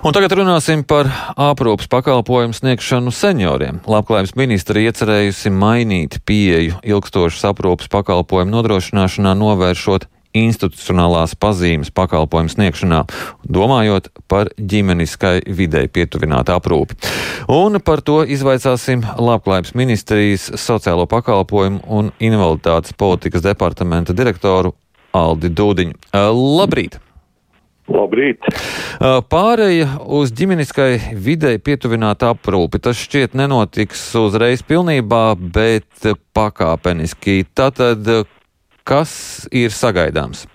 Un tagad runāsim par aprūpas pakalpojumu sniegšanu senioriem. Labklājības ministra iecerējusi mainīt pieeju ilgstošas aprūpas pakalpojumu nodrošināšanā, novēršot institucionālās pazīmes pakalpojumu sniegšanā, domājot par ģimeniskai videi pietuvinātu aprūpi. Un par to izvaicāsim Labklājības ministrijas sociālo pakalpojumu un invaliditātes politikas departamenta direktoru Aldi Dūdiņu. Labrīt! Labrīt! Pāreja uz ģimeniskai videi pietuvinātu aprūpi. Tas šķiet nenotiks uzreiz pilnībā, bet pakāpeniski. Tātad, kas ir sagaidāms?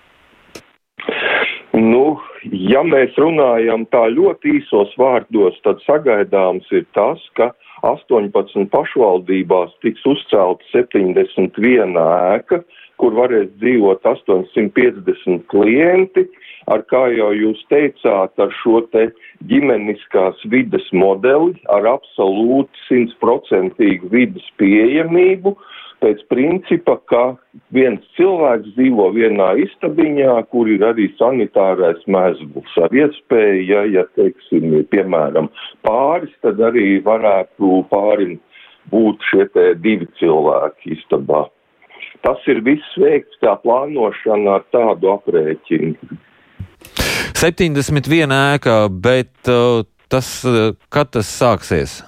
Nu, ja mēs runājam tā ļoti īsos vārdos, tad sagaidāms ir tas, ka 18 pašvaldībās tiks uzcelt 71 ēka, kur varēs dzīvot 850 klienti, ar kā jau jūs teicāt, ar šo te ģimeniskās vides modeli, ar absolūti simtprocentīgu vidas pieejamību, pēc principa, ka viens cilvēks dzīvo vienā istabiņā, kur ir arī sanitārais mezgls, ar iespēju, ja, ja teiksim, piemēram pāris, tad arī varētu pārim būt šie divi cilvēki istabā. Tas ir viss veikts kā plānošana ar tādu aprēķinu. 71 ēka, bet uh, tas, uh, kad tas sāksies?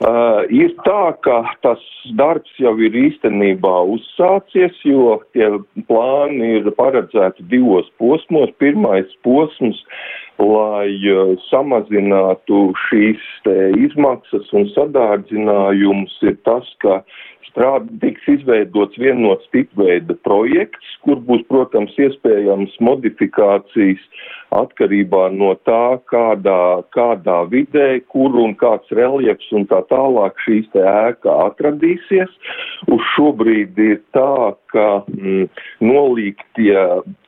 Uh, ir tā, ka tas darbs jau ir īstenībā uzsācies, jo tie plāni ir paredzēti divos posmos. Pirmais posms, lai uh, samazinātu šīs izmaksas un sadārdzinājumus, ir tas, ka strād, tiks izveidots vienots tipveida projekts, kur būs, protams, iespējams modifikācijas atkarībā no tā, kādā, kādā vidē, kur un kāds reljefs un tā tālāk šīs te ēka atradīsies. Uz šobrīd ir tā, ka mm, nolīgtie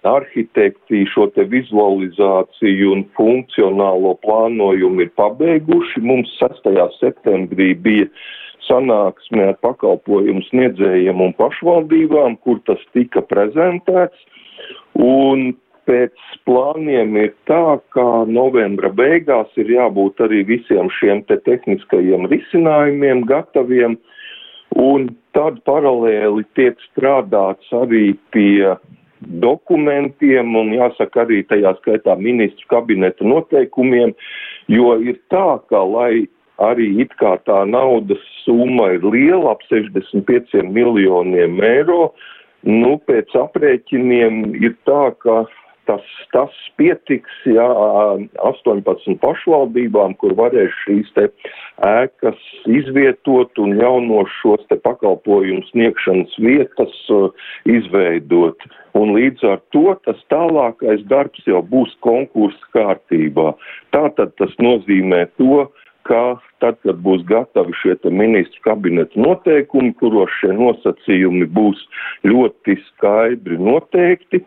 arhitekti šo te vizualizāciju un funkcionālo plānojumu ir pabeiguši. Mums 6. septembrī bija sanāksmē ar pakalpojumu sniedzējiem un pašvaldībām, kur tas tika prezentēts. Un pēc plāniem ir tā, ka novembra beigās ir jābūt arī visiem šiem te tehniskajiem risinājumiem gataviem. Un tad paralēli tiek strādāts arī pie dokumentiem un jāsaka arī tajā skaitā ministru kabineta noteikumiem, jo ir tā, ka lai arī it kā tā naudas summa ir liela, ap 65 miljoniem eiro. Nu, pēc aprēķiniem ir tā, ka tas, tas pietiks, ja 18 pašvaldībām, kur varēs šīs te ēkas izvietot un jaunos šos te pakalpojumu sniegšanas vietas uh, izveidot. Un līdz ar to tas tālākais darbs jau būs konkursa kārtībā. Tātad tas nozīmē to, ka tad, kad būs gatavi šie ministru kabineta noteikumi, kuros šie nosacījumi būs ļoti skaidri noteikti,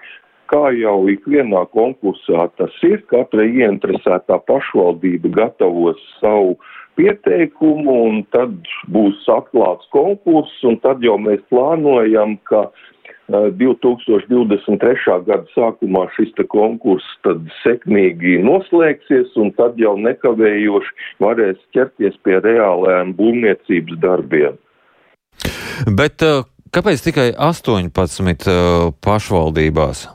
kā jau ikvienā konkursā tas ir, katra ieinteresētā pašvaldība gatavos savu pieteikumu, un tad būs atklāts konkurss, un tad jau mēs plānojam, ka 2023. gada sākumā šis konkurss tad sekmīgi noslēgsies, un tad jau nekavējoši varēs ķerties pie reālajiem būvniecības darbiem. Bet kāpēc tikai 18 pašvaldībās?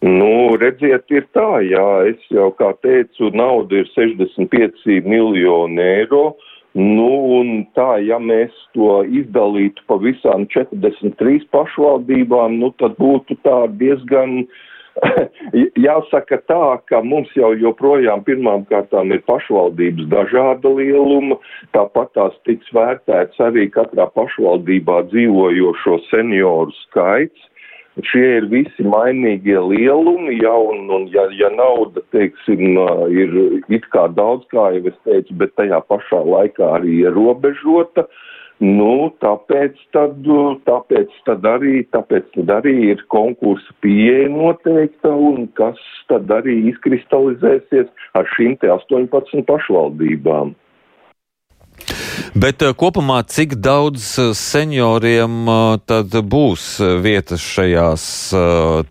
Nu, redziet, ir tā, jā, es jau kā teicu, nauda ir 65 miljoni eiro. Nu, un tā, ja mēs to izdalītu pa visām 43 pašvaldībām, nu, tad būtu tā diezgan, jāsaka tā, ka mums jau joprojām pirmām kārtām ir pašvaldības dažāda lieluma, tāpat tās tiks vērtēts arī katrā pašvaldībā dzīvojošo senioru skaits, Šie ir visi mainīgie lielumi, ja, un, un ja, ja nauda, teiksim, ir it kā daudz, kā jau es teicu, bet tajā pašā laikā arī ierobežota, nu, tāpēc tad, tāpēc tad arī, tāpēc tad arī ir konkursa pieeja noteikta, un kas tad arī izkristalizēsies ar šīm te 18 pašvaldībām. Bet kopumā cik daudz senioriem tad būs vietas šajās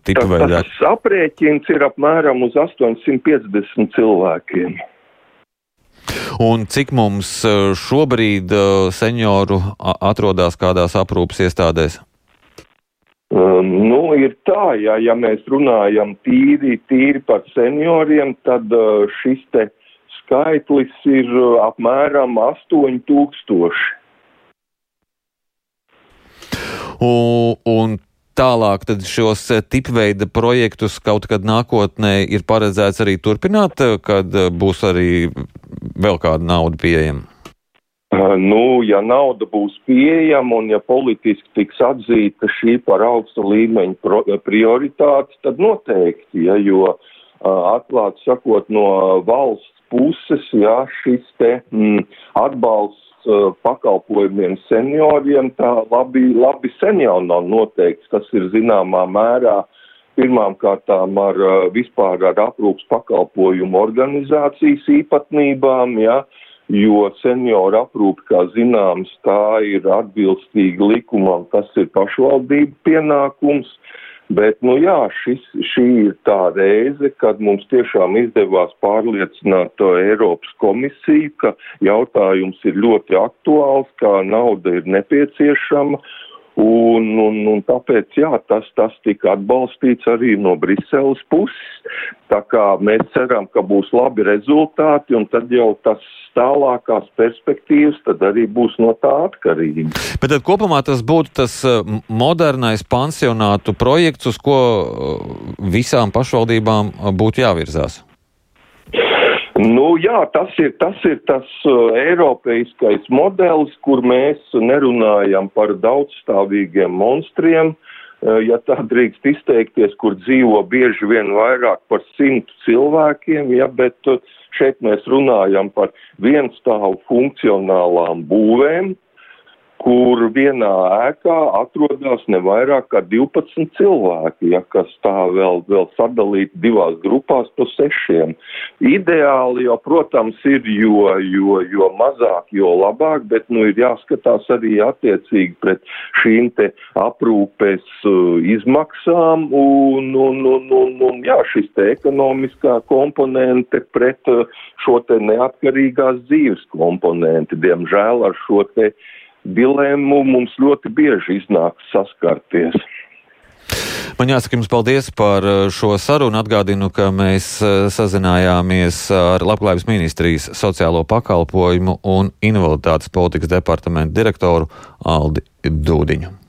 tipveidē? Tas aprēķins ir apmēram uz 850 cilvēkiem. Un cik mums šobrīd senioru atrodas kādās aprūpas iestādēs? Um, nu, ir tā, ja, ja mēs runājam tīri, tīri par senioriem, tad uh, šis te skaitlis ir uh, apmēram 8000. Un, un tālāk tad šos tipveida projektus kaut kad nākotnē ir paredzēts arī turpināt, kad būs arī vēl kāda nauda pieejama? Nu, ja nauda būs pieejama un ja politiski tiks atzīta šī par augsta līmeņa prioritāte, tad noteikti, ja, jo atklāt sakot no valsts puses, ja šis te mm, atbalsts pakalpojumiem senioriem tā labi, labi sen jau nav noteikts. Tas ir zināmā mērā pirmām kārtām ar vispār ar aprūpas pakalpojumu organizācijas īpatnībām, uh, jo senioru aprūpe, kā zināms, tā ir atbilstīga likumam, tas ir pašvaldību pienākums. Bet, nu jā, šis, šī ir tā reize, kad mums tiešām izdevās pārliecināt to Eiropas komisiju, ka jautājums ir ļoti aktuāls, kā nauda ir nepieciešama Un, un, un tāpēc, jā, tas, tas tika atbalstīts arī no Briseles puses. Tā kā mēs ceram, ka būs labi rezultāti, un tad jau tas tālākās perspektīvas tad arī būs no tā atkarīgi. Bet tad kopumā tas būtu tas eh, modernais pansionātu projekts, uz ko eh, visām pašvaldībām eh, būtu jāvirzās. Nu, jā, tas ir tas, ir tas uh, eiropeiskais modelis, kur mēs nerunājam par daudzstāvīgiem monstriem, uh, ja tā drīkst izteikties, kur dzīvo bieži vien vairāk par simtu cilvēkiem, ja, bet uh, šeit mēs runājam par vienstāvu funkcionālām būvēm, kur vienā ēkā atrodas ne vairāk kā 12 cilvēki, ja kas tā vēl, vēl sadalīti divās grupās pa sešiem. Ideāli jau, protams, ir, jo, jo, jo mazāk, jo labāk, bet, nu, ir jāskatās arī attiecīgi pret šīm te aprūpes uh, izmaksām un, un, un, un, un, jā, šis te ekonomiskā komponente pret uh, šo te neatkarīgās dzīves komponenti. Diemžēl ar šo te dilēmu mums ļoti bieži iznāk saskarties. Man jāsaka jums paldies par uh, šo sarunu. Atgādinu, ka mēs uh, sazinājāmies ar Labklājības ministrijas sociālo pakalpojumu un invaliditātes politikas departamentu direktoru Aldi Dūdiņu.